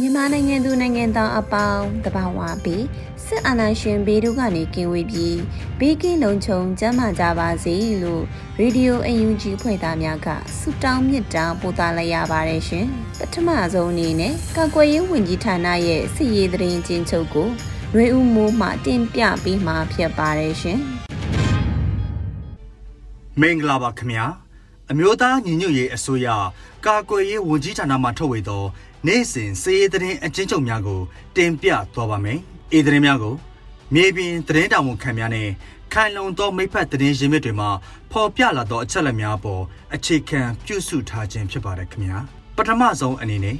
မြန်မာနိုင်ငံသူနိုင်ငံသားအပေါင်းတဘာဝပြီးစစ်အာဏာရှင်ဘေးတို့ကနေကင်းဝေးပြီးဘေးကင်းလုံခြုံကျန်းမာကြပါစေလို့ရေဒီယိုအယူဂျီဖွဲ့သားများကဆုတောင်းမြတ်တာပို့သလိုက်ရပါတယ်ရှင်ပထမဆုံးအနေနဲ့ကာကွယ်ရေးဝန်ကြီးဌာနရဲ့စစ်ရေးသတင်းချင်းချုပ်ကိုရွေဦးမိုးမှတင်ပြပေးမှာဖြစ်ပါတယ်ရှင်မင်္ဂလာပါခင်ဗျာအမျိုးသားညီညွတ်ရေးအစိုးရကာကွယ်ရေးဝန်ကြီးဌာနမှထုတ်ဝေသော နေ့စဉ်စည်ရေးသတင်းအချင်းချုပ်များကို တင်ပြသွားပါမယ်။ဤသတင်းများကိုမြေပြင်သတင်းတောင်ဝန်ခံများနဲ့ခိုင်လုံသောမိဖက်သတင်းရင်းမြစ်တွေမှာဖော်ပြလာသောအချက်အလက်များပေါ်အခြေခံပြုစုထားခြင်းဖြစ်ပါတယ်ခင်ဗျာ။ပထမဆုံးအနေနဲ့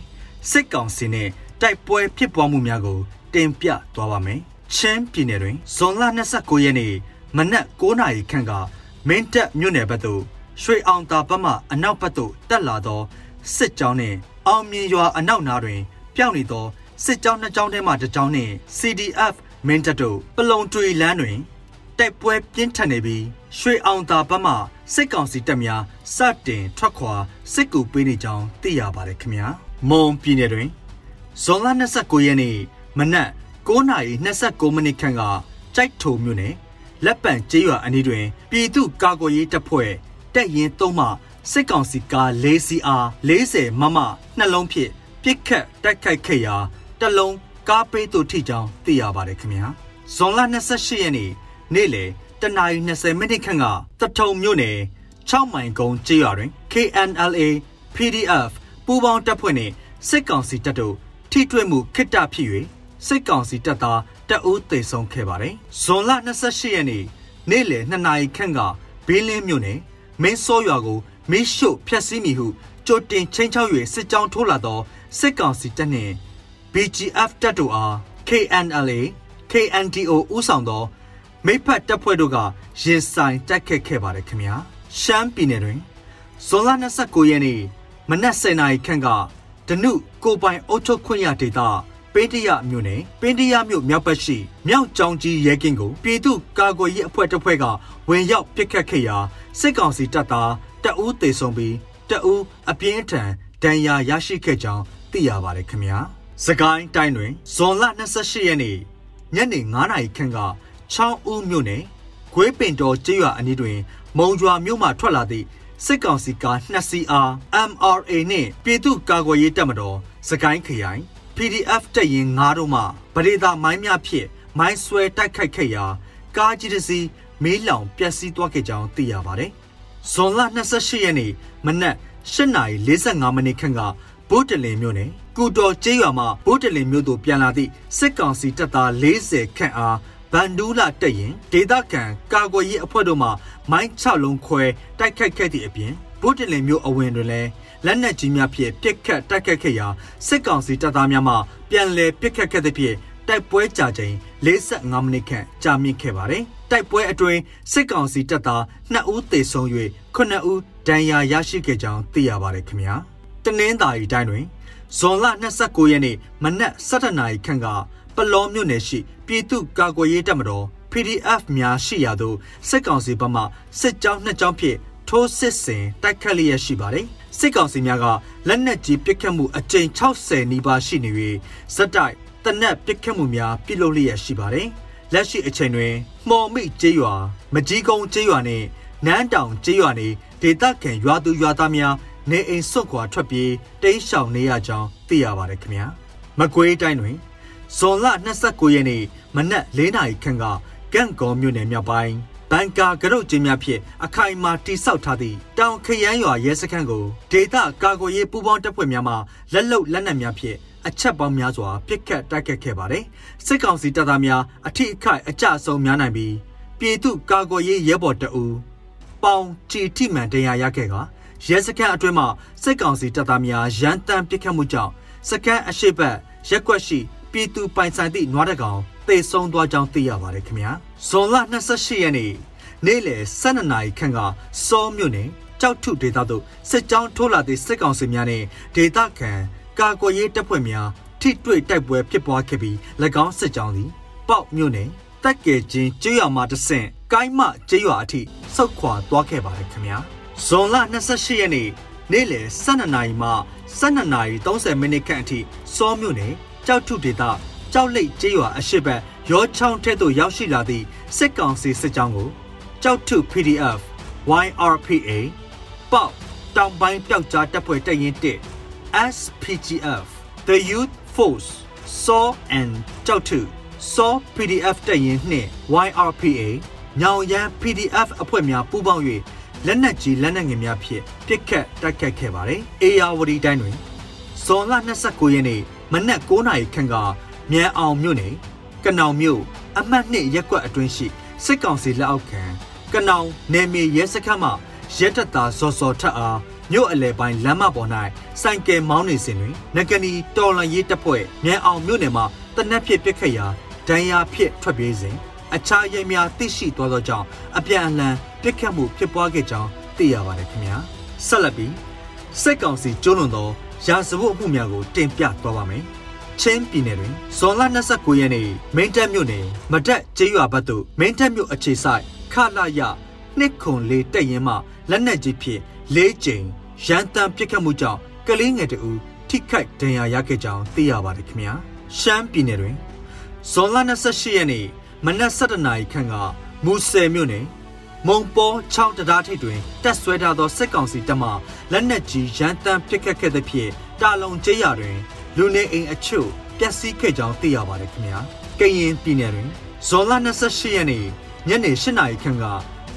စစ်ကောင်စီနဲ့တိုက်ပွဲဖြစ်ပွားမှုများကိုတင်ပြသွားပါမယ်။ချင်းပြည်နယ်တွင်ဇွန်လ29ရက်နေ့မနက်9:00နာရီခန့်ကမင်းတပ်မြို့နယ်ဘက်သို့ရွှေအောင်တာဘက်မှအနောက်ဘက်သို့တက်လာသောစစ်ကြောင်းနှင့် အောင်မြင်ရွာအနောက်နားတွင်ပျောက်နေသောစစ်ကြောင်းနှစ်ကြောင်းထဲမှတစ်ကြောင်းနှင့် CDF မင်းတပ်တို့ပလုံတွေလမ်းတွင်တိုက်ပွဲပြင်းထန်နေပြီးရွှေအောင်သာဘက်မှစစ်ကောင်စီတပ်များစတင်ထွက်ခွာစစ်ကူပေးနေကြောင်းသိရပါတယ်ခင်ဗျာမွန်ပြည်နယ်တွင်ဇွန်လ29ရက်နေ့မနက်9:29မိနစ်ခန့်ကကြိုက်ထုံမြို့နယ်လက်ပံကျေးရွာအနီးတွင်ပြည်သူ့ကာကွယ်ရေးတပ်ဖွဲ့တပ်ရင်း3မှ စစ်ကောင်စီကား၄စီအား40မမနှလုံးဖြင့်ပြစ်ခတ်တိုက်ခိုက်ခဲ့ရာတလုံးကားပေးသူထိကြောင်းသိရပါတယ်ခင်ဗျာဇွန်လ28ရက်နေ့နေ့လယ်တနာရီ20မိနစ်ခန့်ကတထုံမြို့နယ်6မိုင်ကုန်းကျေးရွာတွင် KNLA PDF ပူးပေါင်းတပ်ဖွဲ့နှင့်စစ်ကောင်စီတပ်တို့ထိတွေ့မှုခစ်တဖြစ်၍စစ်ကောင်စီတပ်သားတပ်ဦးသေဆုံးခဲ့ပါတယ်ဇွန်လ28ရက်နေ့နေ့လယ်2နာရီခန့်ကဘေးလင်းမြို့နယ်မင်းစောရွာကို မင်းရှို့ဖျက်ဆီးမိဟုကြိုတင်ချင်းချောက်၍စစ်ကြောင်းထိုးလာသောစစ်ကောင်စီတပ်နှင့် BGF တပ်တို့အား KNLA KNDO ဦးဆောင်သောမိဖက်တပ်ဖွဲ့တို့ကရင်ဆိုင်တိုက်ခတ်ခဲ့ပါတယ်ခင်ဗျာရှမ်းပြည်နယ်တွင်ဇွန်လ29ရက်နေ့မနက်10:00နာရီခန့်ကဒနုကိုပိုင်အုပ်ချုပ်ခွင့်ရဒေသ ပင်းတရမြို့နယ်ပင်းတရမြို့မြောက်ဘက်ရှိမြောက်ကျောင်းကြီးရဲကင်းကိုပြည်သူ့ကာကွယ်ရေးအဖွဲ့တစ်ဖွဲ့ကဝင်ရောက်ပစ်ခတ်ခဲ့ရာစစ်ကောင်စီတပ်သားတအူးသေဆုံးပြီးတအူးအပြင်းထန်ဒဏ်ရာရရှိခဲ့ကြောင်းသိရပါတယ်ခင်ဗျာစကိုင်းတိုင်းတွင်ဇွန်လ28ရက်နေ့ညနေ9:00နာရီခန့်ကချောင်းဦးမြို့နယ်ဂွေးပင်တော်ကျေးရွာအနီးတွင် မုံရွာမြို့မှထွက်လာသည့်စစ်ကောင်စီကား2စီးအား MRA နှင့်ပြည်သူ့ကာကွယ်ရေးတပ်မတော်စကိုင်းခရိုင် PDF တပ်ရင်း9တို့မှဗဒေတာမိုင်းများဖြင့်မိုင်းဆွဲတိုက်ခိုက်ခဲ့ရာကားကြီးတစ်စီးမေးလောင်ပျက်စီးသွားခဲ့ကြောင်းသိရပါတယ်။ဇွန်လ28ရက်နေ့မနက်8:45မိနစ်ခန့်ကဗိုးတလင်မြို့နယ်ကူတော်ကျေးရွာမှဗိုးတလင်မြို့သို့ပြန်လာသည့်စစ်ကောင်စီတပ်သား40ခန့်အားဗန်ဒူးလာတက်ရင်ဒေသခံကာကွယ်ရေးအဖွဲ့တို့မှမိုင်း6လုံးခွဲတိုက်ခိုက်ခဲ့သည့်အပြင်ဗိုးတလင်မြို့အဝင်တွင်လည်း လက်နက်ကြီးများဖြင့်ပစ်ခတ်တိုက်ခတ်ခဲ့ရာစစ်ကောင်စီတပ်သားများမှပြန်လည်ပစ်ခတ်ခဲ့သဖြင့်တိုက်ပွဲကြာချိန်45မိနစ်ခန့်ကြာမြင့်ခဲ့ပါတယ်။တိုက်ပွဲအတွင်းစစ်ကောင်စီတပ်သား2ဦးသေဆုံး၍9ဦးဒဏ်ရာရရှိခဲ့ကြောင်းသိရပါတယ်ခင်ဗျာ။တနင်္သာရီတိုင်းတွင်ဇွန်လ29ရက်နေ့မနက်7:00နာရီခန့်ကပလောမြို့နယ်ရှိပြည်သူ့ကာကွယ်ရေးတပ်မတော် PDF များရှိရာသို့စစ်ကောင်စီဘက်မှစစ်ကြောင်းနှစ်ကြောင်းဖြင့်ထိုးစစ်ဆင်တိုက်ခတ်လျက်ရှိပါတယ်။ စစ်ကောင်စီများကလက်နက်ကြီးပစ်ခတ်မှုအကြိမ်60နီးပါးရှိနေ၍ဇက်တိုက်တနက်ပစ်ခတ်မှုများပြုလုပ်လျက်ရှိပါတယ်။လက်ရှိအချိန်တွင်မှော်မိကျေးရွာမကြီးကုန်းကျေးရွာနှင့်နန်းတောင်ကျေးရွာနေဒေသခံရွာသူရွာသားများနေအိမ်စွန့်ခွာထွက်ပြေးတိမ်းရှောင်နေရကြောင်းသိရပါတယ်ခင်ဗျာမကွေးတိုင်းတွင်ဇွန်လ29ရက်နေ့မနက်၄နာရီခန့်ကကန့်ကောမြို့နယ်မြောက်ပိုင်း ဘန်ကာကရုတ်ကျင်းများဖြင့်အခိုင်အမာတိစောက်ထားသည့်တောင်ခရမ်းရွာရဲစခန်းကိုဒေသကာကွယ်ရေးပူးပေါင်းတပ်ဖွဲ့များမှလက်လုံလက်နက်များဖြင့်အချက်ပေါင်းများစွာပစ်ခတ်တိုက်ခတ်ခဲ့ပါတယ်။စစ်ကောင်စီတပ်သားများအထိအခိုက်အကြအဆုံးများနိုင်ပြီးပြည်သူကာကွယ်ရေးရဲဘော်တအူပေါင်ကြည်ထိမှန်တရားရခဲ့ကရဲစခန်းအတွင်းမှာစစ်ကောင်စီတပ်သားများရန်တမ်းပစ်ခတ်မှုကြောင့်စခန်းအရှိတ်ရက်ကွက်ရှိပြည်သူပိုင်ဆိုင်သည့်နွားတကောင် တေဆုံးသွားကြောင်းသိရပါတယ်ခင်ဗျာဇွန်လ28ရက်နေ့နေ့လယ်12နာရီခန့်ကစောမြို့နယ်ကြောက်ထုဒေသသို့စစ်ကြောင်းထိုးလာသည့်စစ်ကောင်စီများနှင့်ဒေသခံကာကွယ်ရေးတပ်ဖွဲ့များထိတွေ့တိုက်ပွဲဖြစ်ပွားခဲ့ပြီး၎င်းစစ်ကြောင်းသည်ပေါက်မြို့နယ်တက်ကဲချင်းကျေးရွာမှတဆင့်ကိုင်းမကျေးရွာအထိဆုတ်ခွာသွားခဲ့ပါတယ်ခင်ဗျာဇွန်လ28ရက်နေ့နေ့လယ်12နာရီမှ12နာရီ30မိနစ်ခန့်အထိစောမြို့နယ်ကြောက်ထုဒေသ ကြောက်လိတ်ကျေးရွာအရှိတ်ရောချောင်းထဲသို့ရောက်ရှိလာသည့်စစ်ကောင်စီစစ်ကြောင်းကိုကြောက်ထု PDF YRPA ပေါက်တောင်ပိုင်းပျောက်ကြားတပ်ဖွဲ့တပ်ရင်း1 SPGF The Youth Force SAW and ကြောက်ထု SAW PDF တပ်ရင်းနှင့် YRPA ညောင်ရန် PDF အဖွဲ့များပူးပေါင်း၍လက်နက်ကြီးလက်နက်ငယ်များဖြင့်ပစ်ခတ်တိုက်ခတ်ခဲ့ပါတယ်။အေယာဝတီတိုင်းတွင်ဇွန်လ29ရက်နေ့မနက်9:00နာရီခန့်က မြန်အောင်မြို့နယ်ကနောင်မြို့အမှတ်2ရက်ကွက်အတွင်းရှိစစ်ကောင်စီလက်အောက်ခံကနောင်နယ်မြေရဲစခန်းမှရဲတပ်သားဇော်စော်ထက်အားမြို့အလဲပိုင်းလမ်းမပေါ်၌စိုင်ကယ်မောင်းနေစဉ်တွင်နဂနီတော်လန်ရေးတပ်ဖွဲ့မြန်အောင်မြို့နယ်မှတနက်ဖြစ်ပစ်ခတ်ရာဒဏ်ရာဖြစ်ထွက်ပြေးစဉ်အခြားရဲများသိရှိသွားသောကြောင့်အပြန်အလှန်ပြစ်ခတ်မှုဖြစ်ပွားခဲ့ကြောင်းသိရပါတယ်ခင်ဗျာဆက်လက်ပြီးစိတ်ကောင်စီကျိုးလွန်သောရာဇဝတ်မှုများကိုတင်ပြသွားပါမယ် ချင်းပြည်နယ်တွင်ဇွန်လ29ရက်နေ့မင်းတပ်မြို့နယ်မတက်ကျေးရွာဘက်သို့မင်းတပ်မြို့အခြေဆိုင်ခလာရနှစ်ခွန်လေးတက်ရင်မှလက်နက်ကြီးဖြင့်၄ကြိမ်ရန်တမ်းပစ်ခတ်မှုကြောင့်ကလေးငယ်တူထိခိုက်ဒဏ်ရာရခဲ့ကြောင်းသိရပါတယ်ခင်ဗျာရှမ်းပြည်နယ်တွင်ဇွန်လ28ရက်နေ့မနက်7:00နာရီခန့်ကမူဆယ်မြို့နယ်မုံပေါ်ချောင်းတရားထိပ်တွင်တက်ဆွဲထားသောစစ်ကောင်စီတပ်မှလက်နက်ကြီးရန်တမ်းပစ်ခတ်ခဲ့သဖြင့်တာလုံကျေးရွာတွင် လူနေအိမ်အချို့ပျက်စီးခဲ့ကြောင်းသိရပါတယ်ခင်ဗျာကရင်ပြည်နယ်တွင်ဇွန်လ28ရက်နေ့ညနေ8:00နာရီခန့်က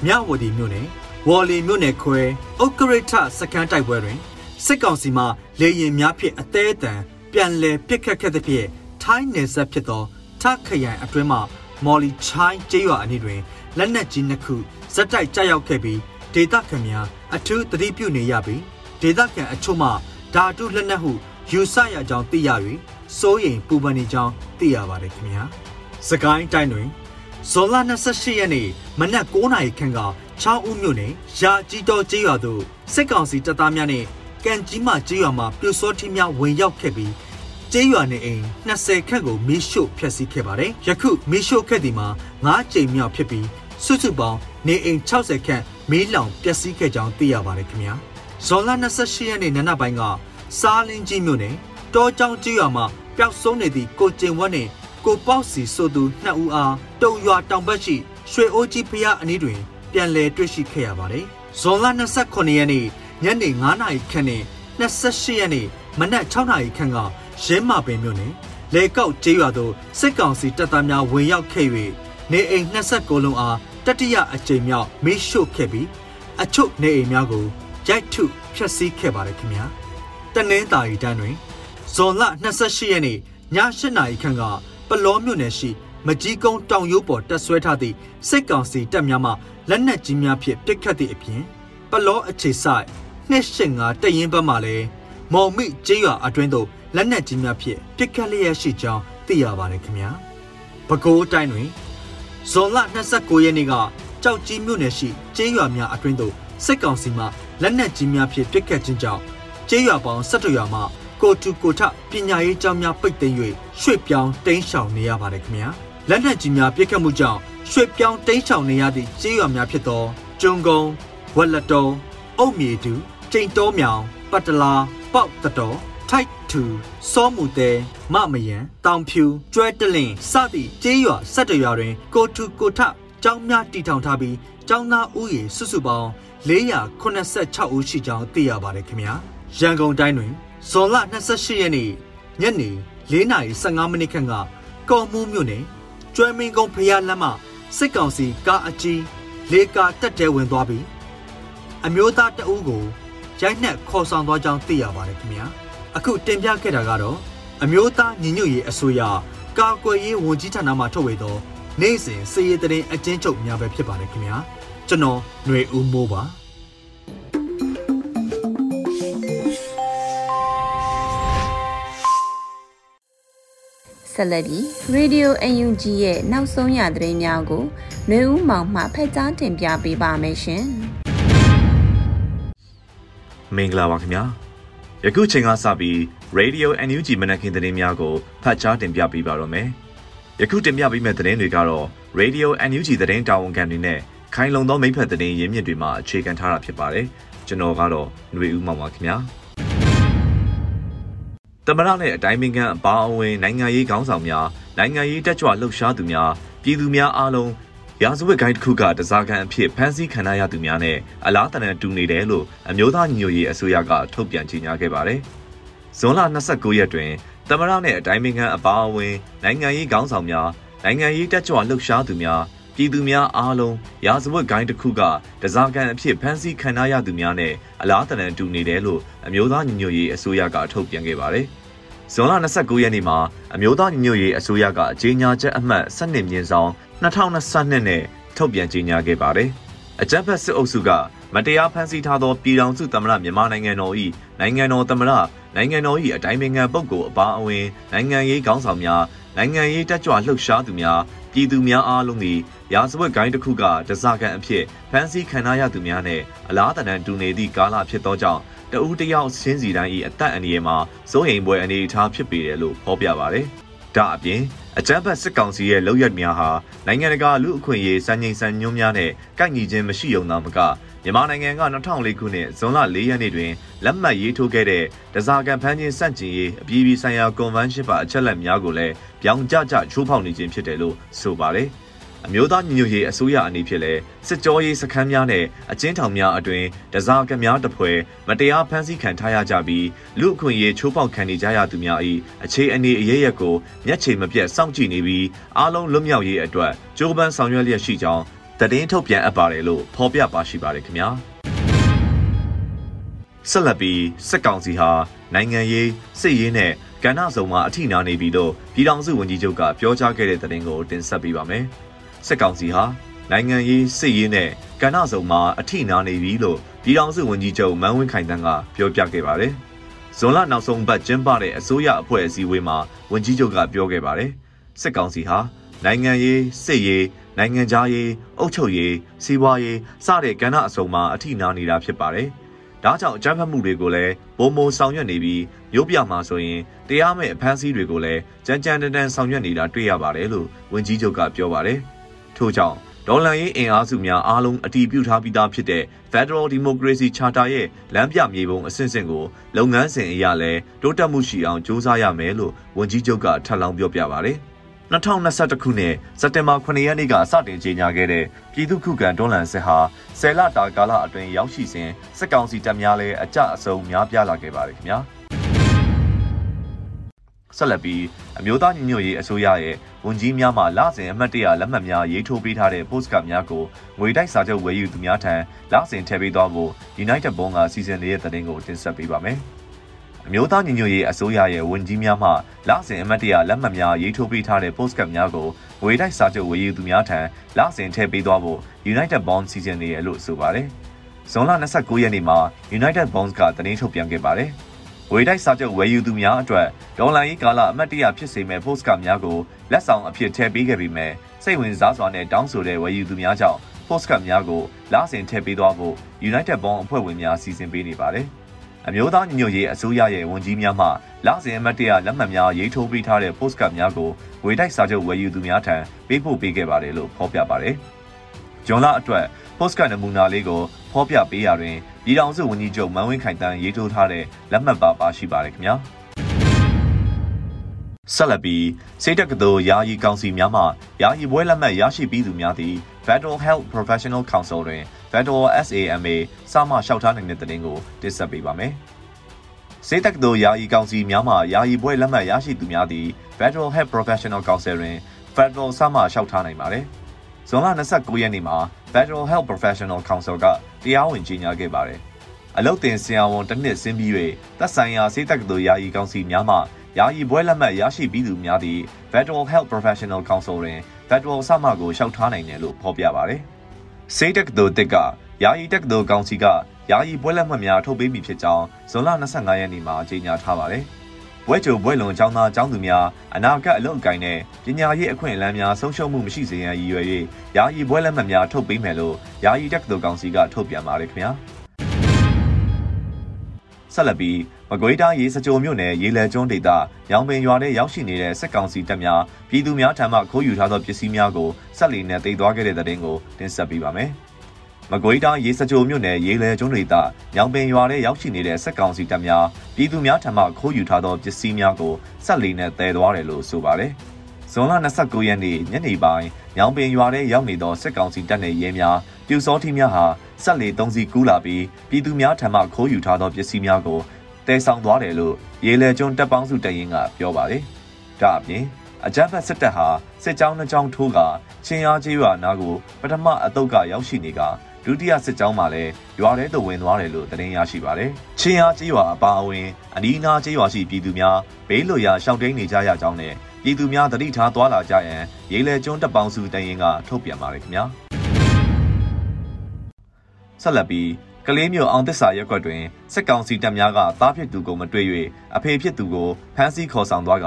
မြဝတီမြို့နယ်ဝေါ်လီမြို့နယ်ခွဲဥက္ကရိထစခန်းတိုက်ပွဲတွင်စစ်ကောင်စီမှလေရင်များဖြင့်အသေးအတန်ပြန်လည်ပစ်ခတ်ခဲ့သဖြင့်ထိုင်းနယ်စပ်ဖြစ်သောထခရိုင်အတွင်းမှမော်လီချိုင်းကျေးရွာအနီးတွင်လက်နက်ကြီးနှစ်ခုဇက်တိုက်ကြားရောက်ခဲ့ပြီးဒေသခံများအထူးသတိပြုနေရပြီးဒေသခံအချို့မှဓာတုလက်နက်ဟု ယူဆရကြောင်းသိရ၍စိုးရိမ်ပူပန်နေကြောင်းသိရပါတယ်ခင်ဗျာစကိုင်းတိုင်းတွင်ဇွန်လ28ရက်နေ့မနက်9:00နာရီခန့်ကချောင်းဦးမြို့နယ်ရာကြီးတော်ကျေးရွာသို့စစ်ကောင်စီတပ်သားများနဲ့ကန်ကြီးမကျေးရွာမှာပြူစောထီးများဝင်ရောက်ခဲ့ပြီးကျေးရွာနေအိမ်20ခန့်ကိုမီးရှို့ဖျက်ဆီးခဲ့ပါတယ်။ယခုမီးရှို့ခဲ့သည်မှာ9ကြိမ်မြောက်ဖြစ်ပြီးစုစုပေါင်းနေအိမ်60ခန့်မီးလောင်ပျက်စီးခဲ့ကြောင်းသိရပါတယ်ခင်ဗျာ။ဇွန်လ28ရက်နေ့နနက်ပိုင်းက စားလင်းကြီးမြို့နယ်တောကျောင်းကျေးရွာမှာပျောက်ဆုံးနေသည့်ကိုကျင်ဝတ်နဲ့ကိုပေါက်စီဆိုသူနှစ်ဦးအားတုံရွာတောင်ဘက်ရှိရွှေအိုးကြီးဖျားအနီးတွင်ပြန်လည်တွေ့ရှိခဲ့ရပါတယ်။ဇွန်လ29ရက်နေ့ညနေ9:00နာရီခန့်နဲ့28ရက်နေ့မနက်6:00နာရီခန့်ကရဲမပင်မြို့နယ်လေကောက်ကျေးရွာသို့စစ်ကောင်စီတပ်သားများဝင်ရောက်ခဲ့၍နေအိမ်29လုံးအားတတိယအကြိမ်မြောက်မိရှို့ခဲ့ပြီးအချို့နေအိမ်များကိုရိုက်ထုဖျက်ဆီးခဲ့ပါတယ်ခင်ဗျာ တနင်္သာရီတိုင်းတွင်ဇွန်လ28ရက်နေ့ည8နာရီခန့်ကပလောမြို့နယ်ရှိမကြီးကုန်းတောင်ရိုးပေါ်တက်ဆွဲထားသည့်စစ်ကောင်စီတပ်များမှလက်နက်ကြီးများဖြင့်ပစ်ခတ်သည့်အပြင်ပလောအခြေဆိုင်285တရင်ဘက်မှလည်းမော်မိကျေးရွာအတွင်းသို့လက်နက်ကြီးများဖြင့်ပစ်ခတ်လျက်ရှိကြောင်းသိရပါတယ်ခင်ဗျာပဲခူးတိုင်းတွင်ဇွန်လ29ရက်နေ့ကကြောက်ကြီးမြို့နယ်ရှိကျေးရွာများအတွင်းသို့စစ်ကောင်စီမှလက်နက်ကြီးများဖြင့်ပစ်ခတ်ခြင်းကြောင့် ကျေးရွာပေါင်း17ရွာမှကိုတူကိုထပညာရေးကျောင်းများပိတ်သိမ်း၍ရွှေ့ပြောင်းတိမ်းရှောင်နေရပါတယ်ခင်ဗျာလက်နက်ကြီးများပစ်ခတ်မှုကြောင့်ရွှေ့ပြောင်းတိမ်းရှောင်နေရသည့်ကျေးရွာများဖြစ်သောကျုံကုန်းဝက်လက်တုံအုတ်မြေတူကျိန်တောမြောင်ပတ်တလာပေါက်တတော်ထိုက်ထူစောမှုတဲမမယံတောင်ဖြူကျွဲတလင်စသည့်ကျေးရွာ၁၁ရွာတွင်ကိုထူကိုထကျောင်းများတည်ထောင်ထားပြီးကျောင်းသားဦးရေစုစုပေါင်း486ဦးရှိကြောင်းသိရပါတယ်ခင်ဗျာ ရန်ကုန်တိုင်းတွင်ဇွန်လ28ရက်နေ့ညနေ4:15မိနစ်ခန့်ကကော်မှုမြို့နယ်ကျွဲမင်းကုန်းဖျားလမ်းမှစစ်ကောင်စီကားအကြီးလေကာတက်တဲဝင်သွားပြီးအမျိုးသားတအုပ်ကိုရိုက်နှက်ခေါ်ဆောင်သွားကြောင်းသိရပါတယ်ခင်ဗျာအခုတင်ပြခဲ့တာကတော့အမျိုးသားညီညွတ်ရေးအစိုးရကာကွယ်ရေးဝန်ကြီးဌာနမှထုတ်ဝေသော နေ့စဉ်စည်ရည်တဲ့တဲ့အကျဉ်းချုပ်များပဲဖြစ်ပါတယ်ခင်ဗျာကျွန်တော်ຫນွေဦးမိုးပါ ဆက်လက်ပြီး Radio UNG ရဲ့နောက်ဆုံးရသတင်းများကိုနှွေဦးမောင်မှဖက်ကြားတင်ပြပေးပါမယ်ရှင်။မင်္ဂလာပါခင်ဗျာ။ယခုချိန်ကစပြီး Radio NUG မနက်ခင်းသတင်းများကိုဖတ်ကြားတင်ပြပေးပါတော့မယ်။ယခုတင်ပြပေးမယ့်သတင်းတွေကတော့ Radio NUG သတင်းတာဝန်ခံတွေနဲ့ခိုင်လုံသောမိဖက်သတင်းရင်းမြစ်တွေမှာအခြေခံထားတာဖြစ်ပါတယ်။ကျွန်တော်ကတော့ຫນွေဦးမောင်ပါခင်ဗျာ။ တမရနဲ့အတိုင်းပင်ခံအပါအဝင်နိုင်ငံရေးခေါင်းဆောင်များနိုင်ငံရေးတက်ကြွလှုပ်ရှားသူများပြည်သူများအားလုံးရာဇဝတ်ဂိုင်းတစ်ခုကတစားကန်အဖြစ်ဖမ်းဆီးခံရသူများနဲ့အလားတန်တူနေတယ်လို့အမျိုးသားညီညွတ်ရေးအစိုးရကထုတ်ပြန်ကြေညာခဲ့ပါတယ်။ဇွန်လ29ရက်တွင်တမရနဲ့အတိုင်းပင်ခံအပါအဝင်နိုင်ငံရေးခေါင်းဆောင်များနိုင်ငံရေးတက်ကြွလှုပ်ရှားသူများပြည်သူများအားလုံးရာဇဝတ်ဂိုင်းတစ်ခုကတစားကန်အဖြစ်ဖမ်းဆီးခံရသူများနဲ့အလားတန်တူနေတယ်လို့အမျိုးသားညီညွတ်ရေးအစိုးရကထုတ်ပြန်ခဲ့ပါတယ်။ ဇွန်လ29ရက်နေ့မှာအမျိုးသားညီညွတ်ရေးအစိုးရကကြေညာချက်အမှတ်12မြင်းဆောင်2022နဲ့ထုတ်ပြန်ကြေညာခဲ့ပါတယ်။အကြမ်းဖက်စစ်အုပ်စုကမတရားဖမ်းဆီးထားသောပြည်ထောင်စုသမ္မတမြန်မာနိုင်ငံတော်၏နိုင်ငံတော်သမ္မတနိုင်ငံတော်၏အတိုင်းပင်ခံပုဂ္ဂိုလ်အပါအဝင်နိုင်ငံရေးခေါင်းဆောင်များနိုင်ငံရေးတက်ကြွလှုပ်ရှားသူများပြည်သူများအားလုံးသည်ရာဇဝတ်ဂိုင်းတစ်ခုကတစကန်အဖြစ်ဖမ်းဆီးခံရသူများနဲ့အလားတန်တူနေသည့်ကာလဖြစ်သောကြောင့် တဦးတယောက်ဆင်းစီတိုင်း၏အသက်အန္တရာယ်မှာစိုးရိမ်ပွဲအနေအထားဖြစ်ပေတယ်လို့ဖော်ပြပါတယ်။ဒါအပြင်အကြမ်းဖက်စစ်ကောင်စီရဲ့လုပ်ရက်များဟာနိုင်ငံတကာလူအခွင့်အရေးစံချိန်စံညွှန်းများနဲ့ကိုက်ညီခြင်းမရှိုံသာမကမြန်မာနိုင်ငံက2004ခုနှစ်ဇွန်လ4ရက်နေ့တွင်လက်မှတ်ရေးထိုးခဲ့တဲ့ဒဇာကန်ဖမ်းခြင်းစန့်ကျင်ရေးအပြည်ပြည်ဆိုင်ရာကွန်ဗန်းရှင်းပါအချက်အလက်များကိုလည်းပြောင်းကျကျချိုးဖောက်နေခြင်းဖြစ်တယ်လို့ဆိုပါတယ်။ အမျိုးသားညီညွတ်ရေးအစိုးရအနေဖြင့်လည်းစစ်ကြောရေးစခန်းများနဲ့အကျဉ်းထောင်များအတွင်တစားကများတပွဲမတရားဖမ်းဆီးခံထားရကြပြီးလူအခွင့်အရေးချိုးဖောက်ခံနေကြရသူများ၏အခြေအနေအရေးရက်ကိုမျက်ခြေမပြတ်စောင့်ကြည့်နေပြီးအားလုံးလွတ်မြောက်ရေးအတွက်ကြိုးပမ်းဆောင်ရွက်လျက်ရှိကြောင်းတည်င်းထုတ်ပြန်အပ်ပါတယ်လို့ဖော်ပြပါရှိပါတယ်ခင်ဗျာဆက်လက်ပြီးစစ်ကောင်စီဟာနိုင်ငံရေးစစ်ရေးနဲ့ကဏ္ဍစုံမှာအထိနာနေပြီလို့ပြည်ထောင်စုဝန်ကြီးချုပ်ကပြောကြားခဲ့တဲ့သတင်းကိုတင်ဆက်ပေးပါမယ်။ စစ်ကောင်စီဟာနိုင်ငံရေးစစ်ရေးနဲ့ကဏ္ဍစုံမှာအထိနာနေပြီလို့ပြည်ထောင်စုဝန်ကြီးချုပ်မန်းဝင်းခိုင်တန်းကပြောပြခဲ့ပါတယ်။ဇွန်လနောက်ဆုံးပတ်ကျင်းပတဲ့အစိုးရအဖွဲ့အစည်းအဝေးမှာဝန်ကြီးချုပ်ကပြောခဲ့ပါတယ်။စစ်ကောင်စီဟာနိုင်ငံရေးစစ်ရေးနိုင်ငံခြားရေးအုပ်ချုပ်ရေးစီးပွားရေးစတဲ့ကဏ္ဍအစုံမှာအထိနာနေတာဖြစ်ပါတယ်။ဒါကြောင့်အကြမ်းဖက်မှုတွေကိုလည်းပုံမဆောင်ရွက်နေပြီးမြို့ပြမှာဆိုရင်တရားမဲ့အဖမ်းဆီးတွေကိုလည်းကြမ်းကြမ်းတမ်းတမ်းဆောင်ရွက်နေတာတွေ့ရပါတယ်လို့ဝန်ကြီးချုပ်ကပြောပါတယ်။ ထို့ကြောင့်ဒေါ်လာရေးအင်အားစုများအားလုံးအတီးပြုထားပြီးသားဖြစ်တဲ့ Federal Democracy Charter ရဲ့လမ်းပြမြေပုံအဆင့်ဆင့်ကိုလုပ်ငန်းစဉ်အရလဲတိုးတက်မှုရှိအောင်စ조사ရမယ်လို့ဝန်ကြီးချုပ်ကထပ်လောင်းပြောပြပါဗျ။2021ခုနှစ်စက်တင်ဘာ9ရက်နေ့ကစတင်ကြေညာခဲ့တဲ့ပြည်သူ့ခုခံတွန်းလှန်စစ်ဟာဆယ်လတာကာလအတွင်းရောက်ရှိစဉ်စစ်ကောင်စီတပ်များလည်းအကြအဆုံများပြားလာခဲ့ပါတယ်ခင်ဗျာ။ ဆက်လက်ပြီးအမျိုးသားညီညွတ်ရေးအစိုးရရဲ့ဝန်ကြီးများမှလစဉ်အမှတ်တရလက်မှတ်များရေးထိုးပေးထားတဲ့ postcard များကိုငွေတိုက်စာချုပ်ဝယ်ယူသူများထံလစဉ်ထည့်ပေးသွားဖို့ United Bond ကစီစဉ်နေတဲ့သတင်းကိုတင်ဆက်ပေးပါမယ်။အမျိုးသားညီညွတ်ရေးအစိုးရရဲ့ဝန်ကြီးများမှလစဉ်အမှတ်တရလက်မှတ်များရေးထိုးပေးထားတဲ့ postcard များကိုငွေတိုက်စာချုပ်ဝယ်ယူသူများထံလစဉ်ထည့်ပေးသွားဖို့ United Bond စီစဉ်နေရလို့ဆိုပါတယ်။ဇွန်လ29ရက်နေ့မှာ United Bonds ကသတင်းထုတ်ပြန်ခဲ့ပါတယ်။ ဝေတိုက်စာချုပ်ဝယ်ယူသူများအတွက်ဒေါ်လာရေးကာလအမတ်တရဖြစ်စေမဲ့ post ကများကိုလက်ဆောင်အဖြစ်ထည့်ပေးခဲ့ပြီးမြဲစိတ်ဝင်စားစွာနဲ့တောင်းဆိုတဲ့ဝယ်ယူသူများကြောင့် post ကများကိုလစဉ်ထည့်ပေးသွားဖို့ United Bond အဖွဲ့ဝင်များစီစဉ်ပေးနေပါတယ်။အမျိုးသားညီညွတ်ရေးအစိုးရရဲ့ဝန်ကြီးများမှလစဉ်အမတ်တရလက်မှတ်များရေးထိုးပေးထားတဲ့ post ကများကိုဝေတိုက်စာချုပ်ဝယ်ယူသူများထံပေးပို့ပေးခဲ့ပါတယ်လို့ဖော်ပြပါတယ်။ဂျွန်လာအတွက် post ကနမူနာလေးကိုဖော်ပြပေးရာတွင် ပြည်ထောင်စုဝန်ကြီးချုပ်မန်းဝင်းခိုင်တန်းရေးထိုးထားတဲ့လက်မှတ်ပါပါရှိပါတယ်ခင်ဗျာဆက်လက်ပြီးစိတ်တက္ကသိုလ်ယာယီကောင်စီများမှယာယီပွဲလက်မှတ်ရရှိပြီးသူများသည် Federal Health Professional Council တွင် Federal SAMA စမှလျှောက်ထားနိုင်တဲ့သတင်းကိုတင်ဆက်ပေးပါမယ်။စိတ်တက္ကသိုလ်ယာယီကောင်စီများမှယာယီပွဲလက်မှတ်ရရှိသူများသည် Federal Health Professional Council တွင် Federal စမှလျှောက်ထားနိုင်ပါတယ်။ဇွန်လ29ရက်နေ့မှာ Federal Health Professional Council က တရားဝင်ကြေညာခဲ့ပါတယ်။အလုတ်တင်ဆရာဝန်တစ်နှစ်ဆင်းပြီး၍သက်ဆိုင်ရာစိတ်တက္ကသိုလ်ယာယီကောင်စီများမှယာယီဘွဲလက်မှတ်ရရှိပြီးသူများသည့် Federal Health Professional Council တွင် Federal စမကိုလျှောက်ထားနိုင်တယ်လို့ဖော်ပြပါတယ်။စိတ်တက္ကသိုလ်တစ်ကယာယီတက္ကသိုလ်ကောင်စီကယာယီဘွဲလက်မှတ်များထုတ်ပေးပြီဖြစ်ကြောင်းဇွန်လ25ရက်နေ့မှာကြေညာထားပါတယ်။ ဘွဲကြိုဘွဲလုံចောင်းသားចောင်းသူများအနာဂတ်အလုပ်အကိုင်နဲ့ပညာရေးအခွင့်အလမ်းများဆုံးရှုံးမှုမရှိစေရန်ရည်ရွယ်၍ယာယီဘွဲလက်မှတ်များထုတ်ပေးမယ်လို့ယာယီတက္ကသိုလ်ကောင်စီကထုတ်ပြန်ပါတယ်ခင်ဗျာ။ဆက်လက်ပြီးမကွေးတိုင်းရေစကြိုမြို့နယ်ရေလဲကျွန်းဒေသရောင်ပင်ရွာထဲရောက်ရှိနေတဲ့စစ်ကောင်စီတပ်များပြည်သူများထံမှခိုးယူထားသောပစ္စည်းများကိုဆက်လီနဲ့တိတ်သွားခဲ့တဲ့တဲ့တင်ကိုတင်ဆက်ပေးပါမယ်။ မကွေးတိုင်းရေစကြိုမြို့နယ်ရေလဲကျွန်းဒေသရောင်ပင်ရွာထဲရောက်ရှိနေတဲ့စစ်ကောင်စီတပ်များပြည်သူများထံမှခိုးယူထားသောပစ္စည်းများကိုဆက်လီနဲ့တည်သွားတယ်လို့ဆိုပါတယ်။ဇွန်လ29ရက်နေ့ညနေပိုင်းညောင်ပင်ရွာထဲရောက်နေသောစစ်ကောင်စီတပ်နယ်ရဲများပြူစောထီးများဟာဆက်လေ၃စီကူးလာပြီးပြည်သူများထံမှခိုးယူထားသောပစ္စည်းများကိုတဲဆောင်သွားတယ်လို့ရေလဲကျွန်းတပ်ပေါင်းစုတရင်ကပြောပါတယ်။ဒါအပြင်အကြမ်းဖက်စစ်တပ်ဟာစစ်ကြောင်းနှစ်ကြောင်းထိုးကချင်းအားကြီးရွာနာကိုပထမအတုပ်ကရောက်ရှိနေက ဒုတိယစစ်ကြောင်းမှာလည်းရွာထဲသို့ဝင်သွားတယ်လို့သတင်းရရှိပါတယ်။ချင်းအားကြီးရွာအပါအဝင်အနီးနားကြီးရွာရှိပြည်သူများဘေးလွတ်ရာရှောက်တိန်နေကြရကြောင်းနဲ့ပြည်သူများတတိထားသွားလာကြရန်ရေလဲကျွန်းတပ်ပေါင်းစုတရင်ကထုတ်ပြန်ပါတယ်ခင်ဗျာ။ဆက်လက်ပြီးကလေးမျိုးအောင်သစ္စာရက်ွက်တွင်စစ်ကောင်စီတပ်များကသားဖြစ်သူကိုမတွေ့၍အဖေဖြစ်သူကိုဖမ်းဆီးခေါ်ဆောင်သွားက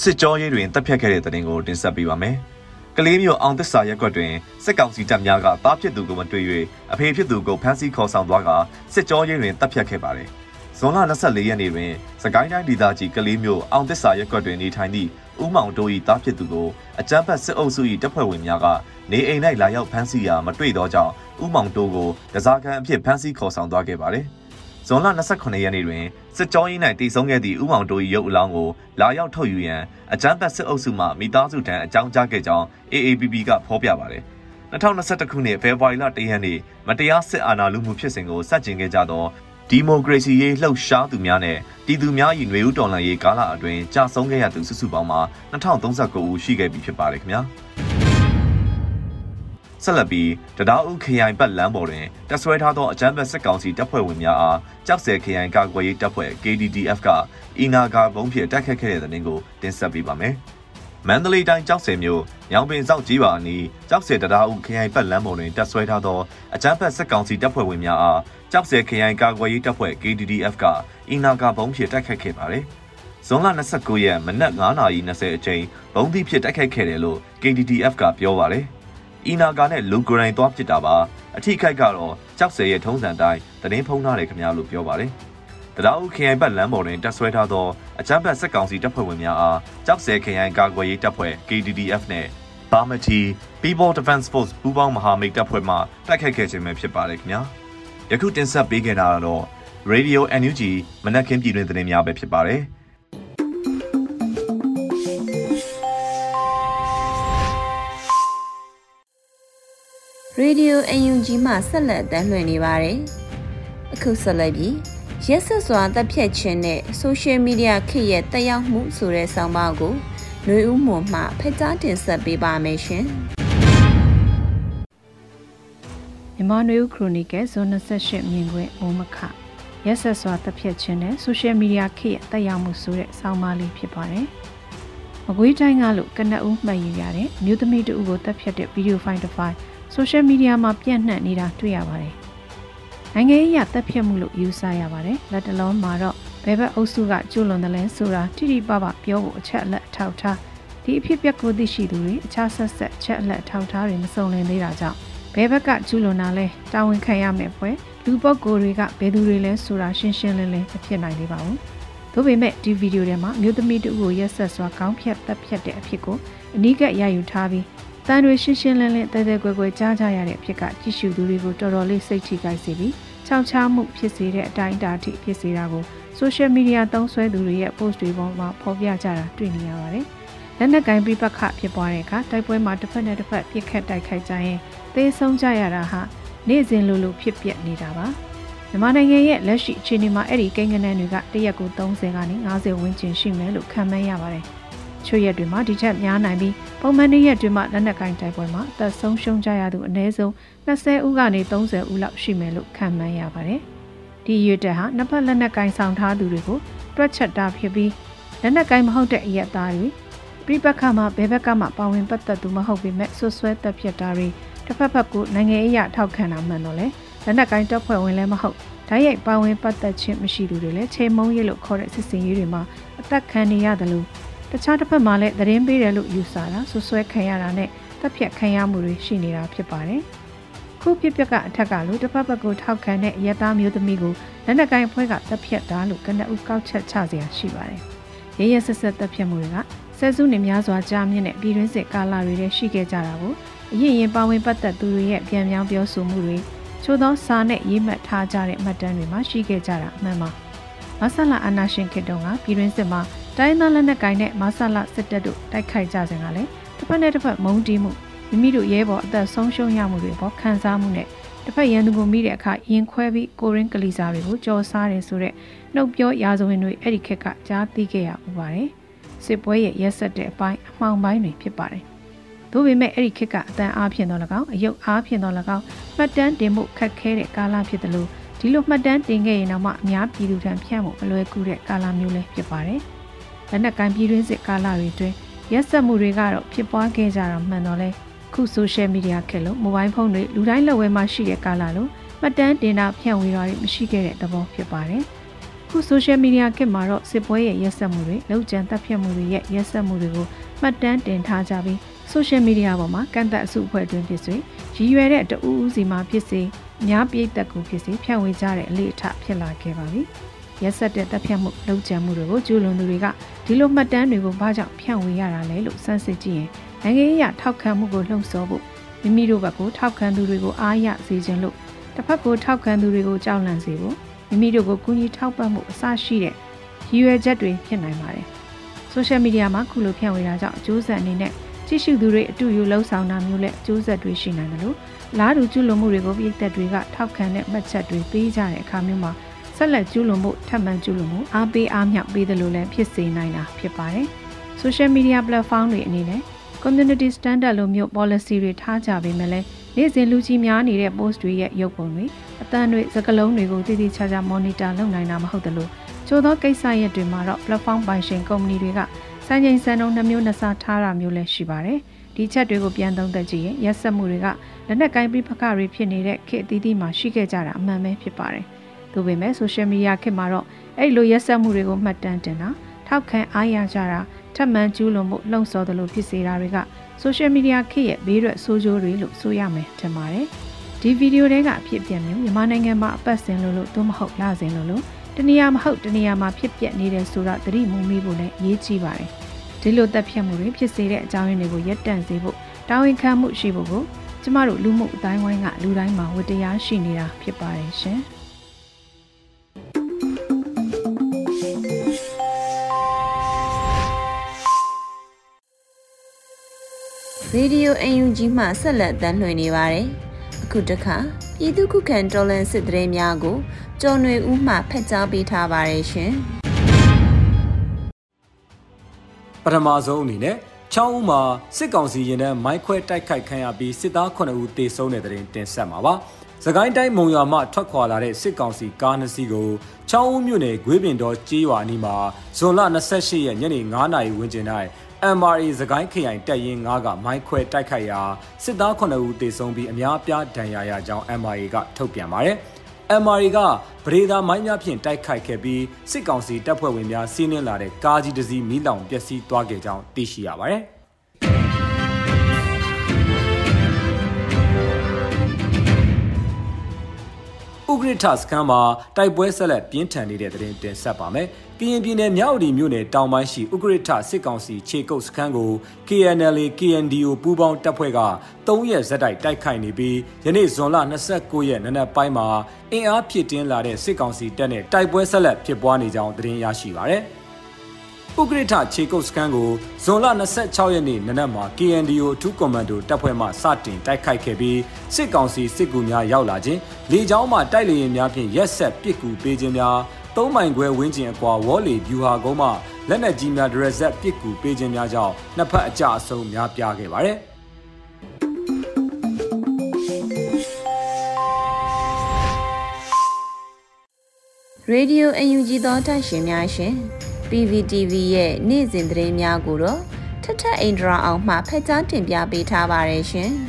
စစ်ကြောရေးတွင်တပ်ဖြတ်ခဲ့တဲ့တဲ့တင်ကိုတင်ဆက်ပေးပါမယ်။က လေးမျိုးအောင်သစ္စာရက်ွက်တွင်စစ်ကောင်စီတပ်များကသားဖြစ်သူကိုမတွေ့၍အဖေဖြစ်သူကိုဖမ်းဆီးခေါ်ဆောင်သွားကစစ်ကြောရေးတွင်တပ်ဖြတ်ခဲ့ပါတယ်။ဇွန်လ24ရက်နေ့တွင်စကိုင်းတိုင်းဒေသကြီးကလေးမျိုးအောင်သစ္စာရက်ွက်တွင်နေထိုင်သည့်ဦးမောင်တို့၏သားဖြစ်သူကိုအကြမ်းဖက်စစ်အုပ်စု၏တပ်ဖွဲ့ဝင်များကနေအိမ်၌လာရောက်ဖမ်းဆီးရာမတွေ့သောကြောင့်ဦးမောင်တိုးကိုဒဇာကန်အဖြစ်ဖမ်းဆီးခေါ်ဆောင်သွားခဲ့ပါတယ်။ ဇွန်လ28ရက်နေ့တွင်စစ်ကြောရေး၌တည်ဆုံခဲ့သည့်ဦးမောင်တိုး၏ရုပ်အလောင်းကိုလာရောက်ထုတ်ယူရန်အကြမ်းဖက်စစ်အုပ်စုမှမိသားစုထံအကြောင်းကြားခဲ့ကြောင်း AAPP ကဖော်ပြပါတယ်။2021ခုနှစ်ဖေဖော်ဝါရီလ1ရက်နေ့မတရားစစ်အာဏာလုမှုဖြစ်စဉ်ကိုစတင်ခဲ့ကြသောဒီမိုကရေစီရေးလှုပ်ရှားသူများနဲ့ပြည်သူများ၏ຫນွေဦးတော်လှန်ရေးကာလအတွင်းကြာဆုံးခဲ့ရသူစုစုပေါင်းမှာ2039ဦးရှိခဲ့ပြီဖြစ်ပါတယ်ခင်ဗျာ။ ဆက်လက်ပြီးတဒါအုပ်ခရိုင်ပတ်လမ်းပေါ်တွင်တပ်ဆွဲထားသောအကြမ်းဖက်စစ်ကောင်စီတပ်ဖွဲ့ဝင်များအားကြောက်စဲခရိုင်ကာကွယ်ရေးတပ်ဖွဲ့ KDDF ကအီနာဂါဘုံဖြင့်တိုက်ခတ်ခဲ့တဲ့တဲ့တင်ကိုတင်ဆက်ပေးပါမယ်။မန္တလေးတိုင်းကြောက်စဲမြို့ညောင်ပင်စောက်ကြီးပါအနီးကြောက်စဲတဒါအုပ်ခရိုင်ပတ်လမ်းပေါ်တွင်တပ်ဆွဲထားသောအကြမ်းဖက်စစ်ကောင်စီတပ်ဖွဲ့ဝင်များအားကြောက်စဲခရိုင်ကာကွယ်ရေးတပ်ဖွဲ့ KDDF ကအီနာဂါဘုံဖြင့်တိုက်ခတ်ခဲ့ပါတယ်။ဇွန်လ29ရက်မနက်9:20အချိန်ဘုံသီးဖြစ်တိုက်ခိုက်ခဲ့တယ်လို့ KDDF ကပြောပါတယ်။ အီနာကာနဲ့လူကိုရိုင်းသွားဖြစ်တာပါအထိခိုက်ကတော့ကြောက်စဲရဲ့ထုံးစံတိုင်းသတင်းဖုံးထားတယ်ခင်ဗျာလို့ပြောပါတယ်တရားဥခရိုင်ဘက်လမ်းပေါ်တွင်တက်ဆွဲထားသောအကြမ်းဖက်စစ်ကောင်စီတပ်ဖွဲ့ဝင်များအားကြောက်စဲခရိုင်ကာကွယ်ရေးတပ်ဖွဲ့ KDDF နဲ့ဘာမတီ People Defense Force ပူးပေါင်းမဟာမိတ်တပ်ဖွဲ့မှတိုက်ခိုက်ခဲ့ခြင်းပဲဖြစ်ပါတယ်ခင်ဗျာယခုတင်ဆက်ပေးခဲ့တာကတော့ Radio NUG မနက်ခင်းပြည်တွင်သတင်းများပဲဖြစ်ပါတယ်။ Radio UNG မှဆက်လက်တမ်းလွှင့်နေပါတယ်။အခုဆက်လက်ပြီးရက်ဆက်စွာတက်ဖြတ်ခြင်းနဲ့ social media ခေတ်ရဲ့တက်ရောက်မှုဆိုတဲ့ဆောင်းပါးကိုຫນွေဦးမွန်မှဖက်ကြားတင်ဆက်ပေးပါမယ်ရှင်။မြန်မာຫນွေဦးခရိုနီကယ်ဇွန်28မြင်ကွင်းအိုမခရက်ဆက်စွာတက်ဖြတ်ခြင်းနဲ့ social media ခေတ်ရဲ့တက်ရောက်မှုဆိုတဲ့ဆောင်းပါးလေးဖြစ်ပါတယ်။မကွေးတိုင်းကလို့ကနအူးမှတ်ယူရတဲ့မြို့သမီးတဦးကိုတက်ဖြတ်တဲ့ဗီဒီယိုဖိုင်တစ်ဖိုင် ဆိုရှယ်မီဒီယာမှာပြန့်နှံ့နေတာတွေ့ရပါတယ်။နိုင်ငံရေးအရတပ်ဖြတ်မှုလို့ယူဆရပါတယ်။လက်တလုံးမှာတော့ဘယ်ဘက်အုပ်စုကကျူးလွန်တယ်လဲဆိုတာတိတိပပပြောဖို့အချက်အလက်အထောက်ထားဒီအဖြစ်ပြက်ကိုသိရှိသူတွေအခြားဆက်ဆက်ချက်အလက်အထောက်ထားတွေမစုံလင်သေးတာကြောင့်ဘယ်ဘက်ကကျူးလွန်တာလဲတာဝန်ခံရမယ်ပွဲလူပုဂ္ဂိုလ်တွေကဘယ်သူတွေလဲဆိုတာရှင်းရှင်းလင်းလင်းမဖြစ်နိုင်သေးပါဘူး။ဒါပေမဲ့ဒီဗီဒီယိုထဲမှာမြို့သမီးတူကိုရက်ဆက်စွာကောင်းဖြတ်တပ်ဖြတ်တဲ့အဖြစ်ကိုအနီးကပ်ရယူထားပြီး တန်တွေရှင်းရှင်းလင်းလင်းတဲတဲကွယ်ကွယ်ကြားကြရတဲ့အဖြစ်ကကြည့်ရှုသူတွေကိုတော်တော်လေးစိတ်ထိခိုက်စေပြီးချချောက်ချားမှုဖြစ်စေတဲ့အတိုင်းအတာအထိဖြစ်စေတာကို social media သုံးစွဲသူတွေရဲ့ post တွေပေါ်မှာဖော်ပြကြတာတွေ့နေရပါတယ်။လက်နက်ကင်ပြပခဖြစ်ပွားတဲ့အခါတိုက်ပွဲမှာတစ်ဖက်နဲ့တစ်ဖက်ပြစ်ခတ်တိုက်ခိုက်ကြရင်သေဆုံးကြရတာဟာနေ့စဉ်လိုလိုဖြစ်ပျက်နေတာပါ။မြန်မာနိုင်ငံရဲ့လက်ရှိအခြေအနေမှာအဲ့ဒီကိန်းဂဏန်းတွေကတရက်ကို30ကနေ50ဝန်းကျင်ရှိမယ်လို့ခန့်မှန်းရပါတယ်။ ချို့ရက်တွေမှာဒီထက်များနိုင်ပြီးပုံမှန်နေ့ရက်တွေမှာလက်နက်ကင်တိုက်ပွဲမှာအသက်ဆုံးရှုံးကြရသူအနည်းဆုံး20ဦးကနေ30ဦးလောက်ရှိမယ်လို့ခန့်မှန်းရပါတယ်။ဒီရွေတက်ဟာနှစ်ဖက်လက်နက်ကင်ဆောင်ထားသူတွေကိုတွက်ချက်တာဖြစ်ပြီးလက်နက်ကင်မဟုတ်တဲ့အရက်သားတွေပြိပခါမှာဘယ်ဘက်ကမှပါဝင်ပတ်သက်သူမဟုတ်ပေမဲ့ဆွဆွဲတက်ဖြစ်တာတွေတစ်ဖက်ဖက်ကနိုင်ငံရေးအထောက်ခံတာမှန်တော့လေလက်နက်ကင်တပ်ဖွဲ့ဝင်လည်းမဟုတ်ဓာတ်ရိုက်ပါဝင်ပတ်သက်ခြင်းမရှိသူတွေလည်းချိန်မုံရေးလို့ခေါ်တဲ့စစ်စင်ရေးတွေမှာအသက်ခံနေရတယ်လို့ တခြားတစ်ဖက်မှာလည်းသတင်းပေးတယ်လို့ယူဆတာဆွဆွဲခံရတာနဲ့တပ်ဖြတ်ခံရမှုတွေရှိနေတာဖြစ်ပါတယ်။ခုဖြစ်ပျက်ကအထက်ကလိုတစ်ဖက်ဘက်ကိုထောက်ခံတဲ့ရဲသားမျိုးသမီးကိုလက်နက်ကိုင်အဖွဲ့ကတပ်ဖြတ်တာလို့ကနအုပ်ကောက်ချက်ချစရာရှိပါတယ်။ရဲရဲဆက်ဆက်တပ်ဖြတ်မှုတွေကဆဲစုနေများစွာကြာမြင့်တဲ့ပြည်တွင်းစစ်ကာလတွေထဲရှိခဲ့ကြတာကိုအရင်ရင်ပါဝင်ပတ်သက်သူတွေရဲ့ပြန်ပြောင်းပြောဆိုမှုတွေချို့သောစာနဲ့ရေးမှတ်ထားကြတဲ့မှတ်တမ်းတွေမှာရှိခဲ့ကြတာအမှန်ပါ။မဆလအာနာရှင်ခေတုံကပြည်တွင်းစစ်မှာ တိုင်းသားလက်နက်ကိုင်နဲ့မဆလာစစ်တပ်တို့တိုက်ခိုက်ကြစဉ်ကလည်းတစ်ဖက်နဲ့တစ်ဖက်မုန်းတီးမှုမိမိတို့ရဲဘော်အသက်ဆုံးရှုံးရမှုတွေပေါ်ခံစားမှုနဲ့တစ်ဖက်ရန်သူကိုမိတဲ့အခါရင်ခွဲပြီးကိုရင်းကလီစာတွေကိုကြော်စားတယ်ဆိုတဲ့နှုတ်ပြောရာဇဝင်တွေအဲ့ဒီခက်ကကြားသိခဲ့ရဥပါတယ်စစ်ပွဲရဲ့ရက်ဆက်တဲ့အပိုင်းအမှောင်ပိုင်းတွေဖြစ်ပါတယ်။ဒါပေမဲ့အဲ့ဒီခေတ်ကအတန်အားဖြင့်တော့၎င်းအယုတ်အားဖြင့်တော့၎င်းမှတ်တမ်းတင်မှုခက်ခဲတဲ့ကာလဖြစ်တယ်လို့ဒီလိုမှတ်တမ်းတင်ခဲ့ရင်တော့မှအများပြည်သူထံဖြန့်မှုမလွယ်ကူတဲ့ကာလမျိုးလည်းဖြစ်ပါတယ်။ လက်နက်ကိုင်ပြည်တွင်းစစ်ကာလတွေအတွင်းရက်ဆက်မှုတွေကတော့ဖြစ်ပွားခဲ့ကြတာမှန်တော့လဲခု social media ခက်လို့ mobile phone တွေလူတိုင်းလက်ဝဲမှာရှိတဲ့ကာလလို့မှတ်တမ်းတင်တာဖြန့်ဝေတာတွေမရှိခဲ့တဲ့သဘောဖြစ်ပါတယ်။ခု social media ခေတ်မှာတော့စစ်ပွဲရဲ့ရက်စက်မှုတွေလောက်ကျန်တပ်ဖြတ်မှုတွေရဲ့ရက်စက်မှုတွေကိုမှတ်တမ်းတင်ထားကြပြီး social media ပေါ်မှာကန့်သက်အစုအဖွဲ့တွင်ဖြစ်စေရည်ရွယ်တဲ့တအူးဦးစီမှာဖြစ်စေအများပြိသက်ကိုဖြစ်စေဖြန့်ဝေကြတဲ့အလေးအထဖြစ်လာခဲ့ပါပြီ။ ရက်ဆက်တဲ့တပ်ဖြတ်မှုလောက်ကျန်မှုတွေကိုကျူးလွန်သူတွေကဒီလိုမှတ်တမ်းတွေကိုဘာကြောင့်ဖြန့်ဝေရတာလဲလို့စမ်းစစ်ကြည့်ရင်နိုင်ငံရေးအရထောက်ခံမှုကိုလှုံ့ဆော်ဖို့မိမိတို့ဘက်ကိုထောက်ခံသူတွေကိုအားရစေခြင်းလို့တစ်ဖက်ကိုထောက်ခံသူတွေကိုကြောက်လန့်စေဖို့မိမိတို့ကိုကူညီထောက်ပံ့မှုအစရှိတဲ့ရည်ရွယ်ချက်တွေဖြစ်နိုင်ပါတယ်။ social media မှာခုလိုဖြန့်ဝေတာကြောင့်အကျိုးဆက်အနေနဲ့ကြည့်ရှုသူတွေအတူယူလှုပ်ဆောင်တာမျိုးနဲ့အကျိုးဆက်တွေရှိနိုင်တယ်လို့လားတူကျူးလွန်မှုတွေကိုပြည်သက်တွေကထောက်ခံတဲ့မှတ်ချက်တွေပေးကြတဲ့အခါမျိုးမှာ ဆက်လက်ကျူးလွန်မှုထပ်မံကျူးလွန်မှုအားပေးအားမြောက်ပေးတယ်လို့လည်းဖြစ်စေနိုင်တာဖြစ်ပါတယ်။ social media platform တွေအနေနဲ့ community standard လိုမျိုး policy တွေထားကြပေမဲ့လည်းနေ့စဉ်လူကြီးများနေတဲ့ post တွေရဲ့ရုပ်ပုံတွေအတန်းတွေစကလုံးတွေကိုတည်တည်ချာချာ monitor လုပ်နိုင်တာမဟုတ်သလိုချို့သောကိစ္စရပ်တွေမှာတော့ platform ပိုင်ရှင်ကုမ္ပဏီတွေကစံချိန်စံနှုန်းနှမျိုးနှစ်စားထားတာမျိုးလည်းရှိပါတယ်။ဒီချက်တွေကိုပြန်သုံးသပ်ကြည့်ရင်ရက်ဆက်မှုတွေကလက်နက်ကိုင်းပြပခတွေဖြစ်နေတဲ့ခေတ်အသီးသီးမှာရှိခဲ့ကြတာအမှန်ပဲဖြစ်ပါတယ်။ ဒါပေမဲ့ social media ခေတ်မှာတော့အဲ့လိုရက်ဆက်မှုတွေကိုမှတ်တမ်းတင်တာထောက်ခံအားရကြတာထပ်မံကျူးလွန်မှုလှုံ့ဆော်သလိုဖြစ်စေတာတွေက social media ခေတ်ရဲ့ဘေးရွက်ဆိုးကျိုးတွေလို့ဆိုရမယ်ထင်ပါတယ်။ဒီဗီဒီယိုတွေကအဖြစ်ပြမျိုးမြန်မာနိုင်ငံမှာအပတ်စဉ်လို့လို့သို့မဟုတ်လစဉ်လို့လို့တနေရာမဟုတ်တနေရာမှာဖြစ်ပျက်နေတယ်ဆိုတော့သတိမူမိဖို့လည်းအရေးကြီးပါတယ်။ဒီလိုတက်ဖြတ်မှုတွေဖြစ်စေတဲ့အကြောင်းရင်းတွေကိုရပ်တန့်စေဖို့တာဝန်ခံမှုရှိဖို့ကိုကျမတို့လူမှုအတိုင်းဝိုင်းကလူတိုင်းမှာဝတ္တရားရှိနေတာဖြစ်ပါတယ်ရှင်။ ရေဒီယိုအန်ယူဂျီမှဆက်လက်တမ်းလွှင့်နေပါတယ်။အခုတခါပြည်သူခုခံတော်လှန်စစ်တရေများကိုကျော်ຫນွေဦးမှဖက်ကြားပေးထားပါတယ်ရှင်။ပထမဆုံးအနေနဲ့ချောင်းဦးမှာစစ်ကောင်စီရင်တဲ့မိုင်းခွဲတိုက်ခိုက်ခံရပြီးစစ်သား9ဦးတေဆုံးတဲ့တဲ့တင်တင်ဆက်မှာပါ။စကိုင်းတိုင်းမုံရွာမှထွက်ခွာလာတဲ့စစ်ကောင်စီကားနှစ်စီးကိုချောင်းဦးမြို့နယ်ဂွေးပင်တော်ကြေးရွာအနီးမှာဇွန်လ28ရက်ညနေ9:00နာရီဝန်းကျင်၌ MRA စကိုင်းခရိုင်တပ်ရင်း9ကမိုင်းခွဲတိုက်ခိုက်ရာစစ်သား9ဦးသေဆုံးပြီးအများအပြားဒဏ်ရာရကြောင်း MRA ကထုတ်ပြန်ပါတယ်။ MRA ကဗရေဒါမိုင်းများဖြင့်တိုက်ခိုက်ခဲ့ပြီးစစ်ကောင်စီတပ်ဖွဲ့ဝင်များစီးနင်းလာတဲ့ကားကြီးတစ်စီးမိလောင်ပျက်စီးသွားခဲ့ကြောင်းသိရှိရပါတယ်။ ဥဥဂရထစခန်းမှာတိုက်ပွဲဆက်လက်ပြင်းထန်နေတဲ့တဲ့တင်ဆက်ပါမယ်။ကရင်ပြည်နယ်မြောက်ဦးမြို့နယ်တောင်ပိုင်းရှိဥဂရထစစ်ကောင်စီခြေကုပ်စခန်းကို KNLA KNDO ပူးပေါင်းတပ်ဖွဲ့က3ရက်ဇက်တိုက်တိုက်ခိုက်နေပြီးယနေ့ဇွန်လ29ရက်နနက်ပိုင်းမှာအင်အားဖြစ်တင်းလာတဲ့စစ်ကောင်စီတပ်နဲ့တိုက်ပွဲဆက်လက်ဖြစ်ပွားနေကြောင်းသတင်းရရှိပါရယ်။ ဥဂရထခြေကုပ်စခန်းကိုဇွန်လ26ရက်နေ့နနက်မှာ KNDO အထူးကွန်မန်ဒိုတပ်ဖွဲ့မှစတင်တိုက်ခိုက်ခဲ့ပြီးစစ်ကောင်စီစစ်ကူများရောက်လာခြင်းလေကြောင်းမှတိုက်လေယာဉ်များဖြင့်ရက်ဆက်ပစ်ကူပေးခြင်းများ၃မိုင်ခွဲဝန်းကျင်အကွာဝေါ်လီဗျူဟာကုန်းမှလက်နက်ကြီးများဒရက်ဆက်ပစ်ကူပေးခြင်းများကြောင့်နှစ်ဖက်အကြအဆုံးများပြားခဲ့ပါတယ်ရေဒီယိုအယူကြီးသောတာရှင်များရှင် PVTV ရဲ့နေ့စဉ်သတင်းများကိုတော့ထထအင်ဒရာအောင်မှဖက်ကြားတင်ပြပေးထားပါတယ်ရှင်။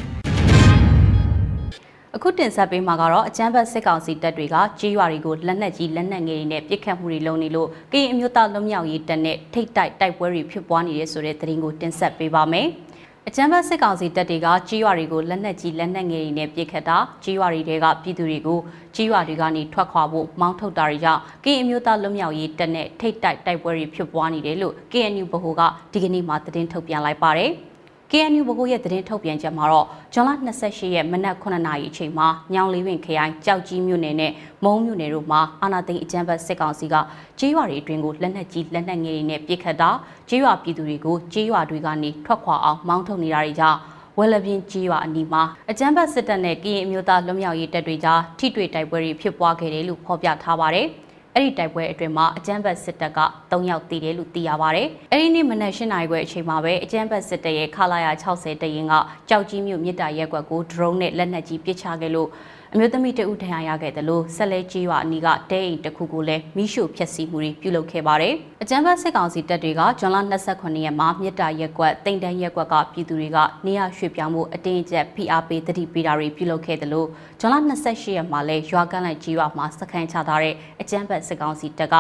အခုတင်ဆက်ပေးမှာကတော့အကြမ်းဖက်စစ်ကောင်စီတပ်တွေကကြီးရွာတွေကိုလက်နက်ကြီးလက်နက်ငယ်တွေနဲ့ပစ်ခတ်မှုတွေလုပ်နေလို့ကရင်အမျိုးသားလွတ်မြောက်ရေးတပ်နဲ့ထိတ်တိုက်တိုက်ပွဲတွေဖြစ်ပွားနေတဲ့ဆိုတဲ့သတင်းကိုတင်ဆက်ပေးပါမယ်။ အကြမ်းဖက်စစ်ကောင်စီတပ်တွေကကြီးရွာတွေကိုလက်နက်ကြီးလက်နက်ငယ်တွေနဲ့ပစ်ခတ်တာကြီးရွာတွေကပြည်သူတွေကိုကြီးရွာတွေကနေထွက်ခွာဖို့မောင်းထုတ်တာတွေကြောင့်ကရင်အမျိုးသားလွတ်မြောက်ရေးတပ်နဲ့ထိတ်တိုက်တိုက်ပွဲတွေဖြစ်ပွားနေတယ်လို့ KNU ဗဟိုကဒီကနေ့မှသတင်းထုတ်ပြန်လိုက်ပါတယ်။ KNU ဘကိုရဲ့သတင်းထုတ်ပြန်ချက်မှာတော့ဇွန်လ28ရက်မနက်9:00နာရီအချိန်မှာညောင်လေးပင်ခရိုင်ကြောက်ကြီးမြို့နယ်နဲ့မုံမြို့နယ်တို့မှာအာနာသိန်းအကြမ်းဖက်စစ်ကောင်စီကကြေးရွာတွေအတွင်းကိုလက်နက်ကြီးလက်နက်ငယ်တွေနဲ့ပစ်ခတ်တာကြေးရွာပြည်သူတွေကိုကြေးရွာတွေကနေထွက်ခွာအောင်မောင်းထုတ်နေတာတွေကြောင့်ဝဲလပြင်းကြီးရွာအနီးမှာအကြမ်းဖက်စစ်တပ်နဲ့ကရင်အမျိုးသားလွတ်မြောက်ရေးတပ်တွေကြားထိတွေ့တိုက်ပွဲတွေဖြစ်ပွားခဲ့တယ်လို့ဖော်ပြထားပါတယ်။ အဲ့ဒီတိုက်ပွဲအတွင်းမှာအကြမ်းဖက်စစ်တပ်က3ယောက်တည်တယ်လို့သိရပါတယ်။အဲ့ဒီနေ့မနက်၈နာရီခွဲအချိန်မှာပဲအကြမ်းဖက်စစ်တပ်ရဲ့ခလာရ60တရင်ကကြောက်ကြီးမြို့မြစ်တာရက်ကွက်ကို drone နဲ့လက်နက်ကြီးပစ်ချခဲ့လို့ အမျိုးသမီးတဦးထဏ်ရာရခဲ့တယ်လို့ဆက်လဲကြီးရွာအနီးကတဲအိမ်တစ်ခုကိုလည်းမိရှုဖျက်ဆီးမှုတွေပြုလုပ်ခဲ့ပါတယ်။အကြမ်းဖက်စစ်ကောင်စီတပ်တွေကဇွန်လ29ရက်မှာမြစ်တာရက်ကွက်တိမ်တန်းရက်ကွက်ကပြည်သူတွေကနေရရွှေ့ပြောင်းမှုအတင်းအကျပ်ဖိအားပေးတတိပေးတာတွေပြုလုပ်ခဲ့တယ်လို့ဇွန်လ28ရက်မှာလည်းရွာကန့်လိုက်ကြီးရွာမှာစခန်းချထားတဲ့အကြမ်းဖက်စစ်ကောင်စီတပ်က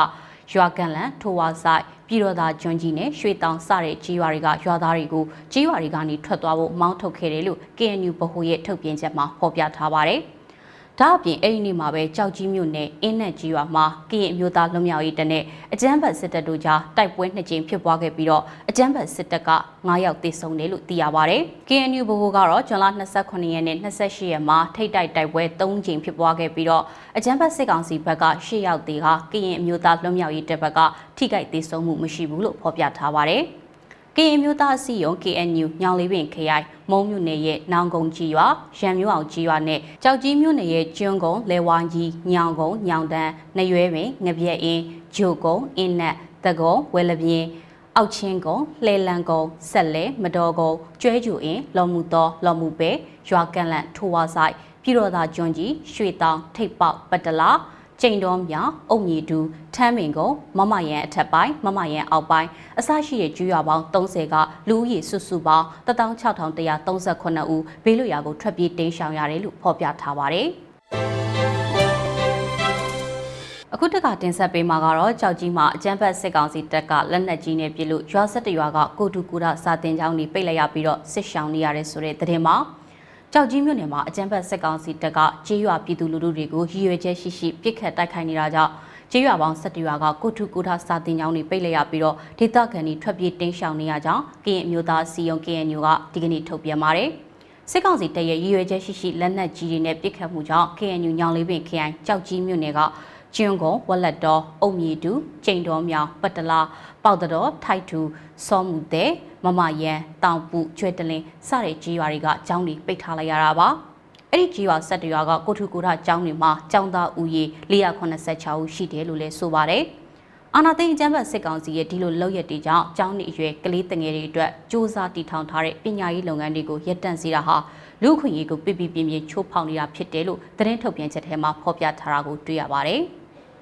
ရွာကန်လန်ထိုဝါဆိုင်ပြည်တော်သားကျွန်းကြီးနဲ့ရွှေတောင်စတဲ့ကြီးရွာတွေကရွာသားတွေကိုကြီးရွာတွေကနေထွက်သွားဖို့မောင်းထုတ်ခဲ့တယ်လို့ KNU ဗဟိုရဲ့ထုတ်ပြန်ချက်မှာဖော်ပြထားပါတယ်။ ဒါအပြင်အဲ့ဒီနေ့မှာပဲကြောက်ကြီးမြို့နယ်အင်းနဲ့ကြီးရွာမှာကရင်အမျိုးသားလွတ်မြောက်ရေးတပ်နဲ့အကြမ်းဖက်စစ်တပ်တို့ကြားတိုက်ပွဲနှစ်ကြိမ်ဖြစ်ပွားခဲ့ပြီးတော့အကြမ်းဖက်စစ်တပ်က9ယောက်သေဆုံးတယ်လို့သိရပါတယ်။ KNU ဘိုးကတော့ဇွန်လ29ရက်နဲ့28ရက်မှာထိတ်တိုက်တိုက်ပွဲ3ကြိမ်ဖြစ်ပွားခဲ့ပြီးတော့အကြမ်းဖက်စစ်ကောင်စီဘက်က10ယောက်သေဟာကရင်အမျိုးသားလွတ်မြောက်ရေးတပ်ဘက်ကထိခိုက်သေဆုံးမှုမရှိဘူးလို့ဖော်ပြထားပါတယ်။ ကရင်မျိုးသားအစည်းအရုံး KNU ညောင်လေးပင်ခရိုင်မုံမြို့နယ်ရဲ့နောင်ကုန်းကြီးရွာရံမျိုးအောင်ကြီးရွာနဲ့ကြောက်ကြီးမြို့နယ်ရဲ့ကျွန်းကုန်းလဲဝိုင်းကြီးညောင်ကုန်းညောင်တန်းနှရွဲပင်ငပြက်အင်းဂျိုကုန်းအင်းနက်တကုန်းဝဲလပြင်းအောက်ချင်းကုန်းလှဲလန်ကုန်းဆက်လဲမတော်ကုန်းကျွဲကျူအင်းလော်မှုတော်လော်မှုပဲရွာကန်လန့်ထိုဝါဆိုင်ပြည်တော်သာကျွန်းကြီးရွှေတောင်ထိပ်ပေါက်ပတလာ ကျိန်တော်မြောင်အုံမြီတူထမ်းမင်ကုန်းမမရန်အထက်ပိုင်းမမရန်အောက်ပိုင်းအစရှိတဲ့ကျွော်ပေါင်း30ကလူဦးရေစုစုပေါင်း16138ဦးဘေးလွတ်ရာကိုထွက်ပြေးတိမ်းရှောင်ရတယ်လို့ဖော်ပြထားပါတယ်အခုတကတင်ဆက်ပေးမှာကတော့ကြောက်ကြီးမှာအကြမ်းဖက်စစ်ကောင်စီတပ်ကလက်နက်ကြီးနဲ့ပစ်လို့ရွာဆက်တရွာကကိုတူကူရစာတင်ကျောင်းတွေပိတ်လိုက်ရပြီးတော့စစ်ရှောင်နေရတဲ့ဆိုတဲ့သတင်းမှာ ကြောက်ကြီးမြို့နယ်မှာအကြမ်းဖက်စစ်ကောင်စီတပ်ကကြေးရွာပြည်သူလူထုတွေကိုရည်ရွယ်ချက်ရှိရှိပစ်ခတ်တိုက်ခိုက်နေတာကြောင့်ကြေးရွာပေါင်း17ရွာကကိုထုကိုထစာတင်ကြောင်းတွေပိတ်လိုက်ရပြီးတော့ဒေသခံတွေထွက်ပြေးတင်းရှောင်နေရကြောင်းကရင်အမျိုးသားစီယုံ KNU ကဒီကနေ့ထုတ်ပြန်ပါတယ်စစ်ကောင်စီတပ်ရဲ့ရည်ရွယ်ချက်ရှိရှိလက်နက်ကြီးတွေနဲ့ပစ်ခတ်မှုကြောင့် KNU ညောင်လေးပင်ခရိုင်ကြောက်ကြီးမြို့နယ်က ကျင်းကုန်းဝက်လက်တော်အုံမြေတူကျိန်တော်မြောင်ပတလာပေါတော်ထိုက်ထူစောမှုတဲ့မမယန်တောင်ပူကျွဲတလင်းစတဲ့ကြီးရွာတွေကကျောင်းတွေပိတ်ထားလိုက်ရတာပါအဲ့ဒီကြီးရွာဆက်တရွာကကိုထုကိုထကျောင်းတွေမှာကျောင်းသားဦးရေ486ဦးရှိတယ်လို့လည်းဆိုပါတယ်အာနာသိန်းအကျန်းဘတ်စစ်ကောင်စီရဲ့ဒီလိုလောက်ရက်တွေကြောင့်ကျောင်းနေအရွယ်ကလေးတငယ်တွေအတွက်စ조사တည်ထောင်ထားတဲ့ပညာရေးလုပ်ငန်းတွေကိုရပ်တန့်စေတာဟာလူခွင့်ရေးကိုပြပြပြင်းပြင်းချိုးဖောက်နေတာဖြစ်တယ်လို့သတင်းထုတ်ပြန်ချက်ထဲမှာဖော်ပြထားတာကိုတွေ့ရပါတယ်။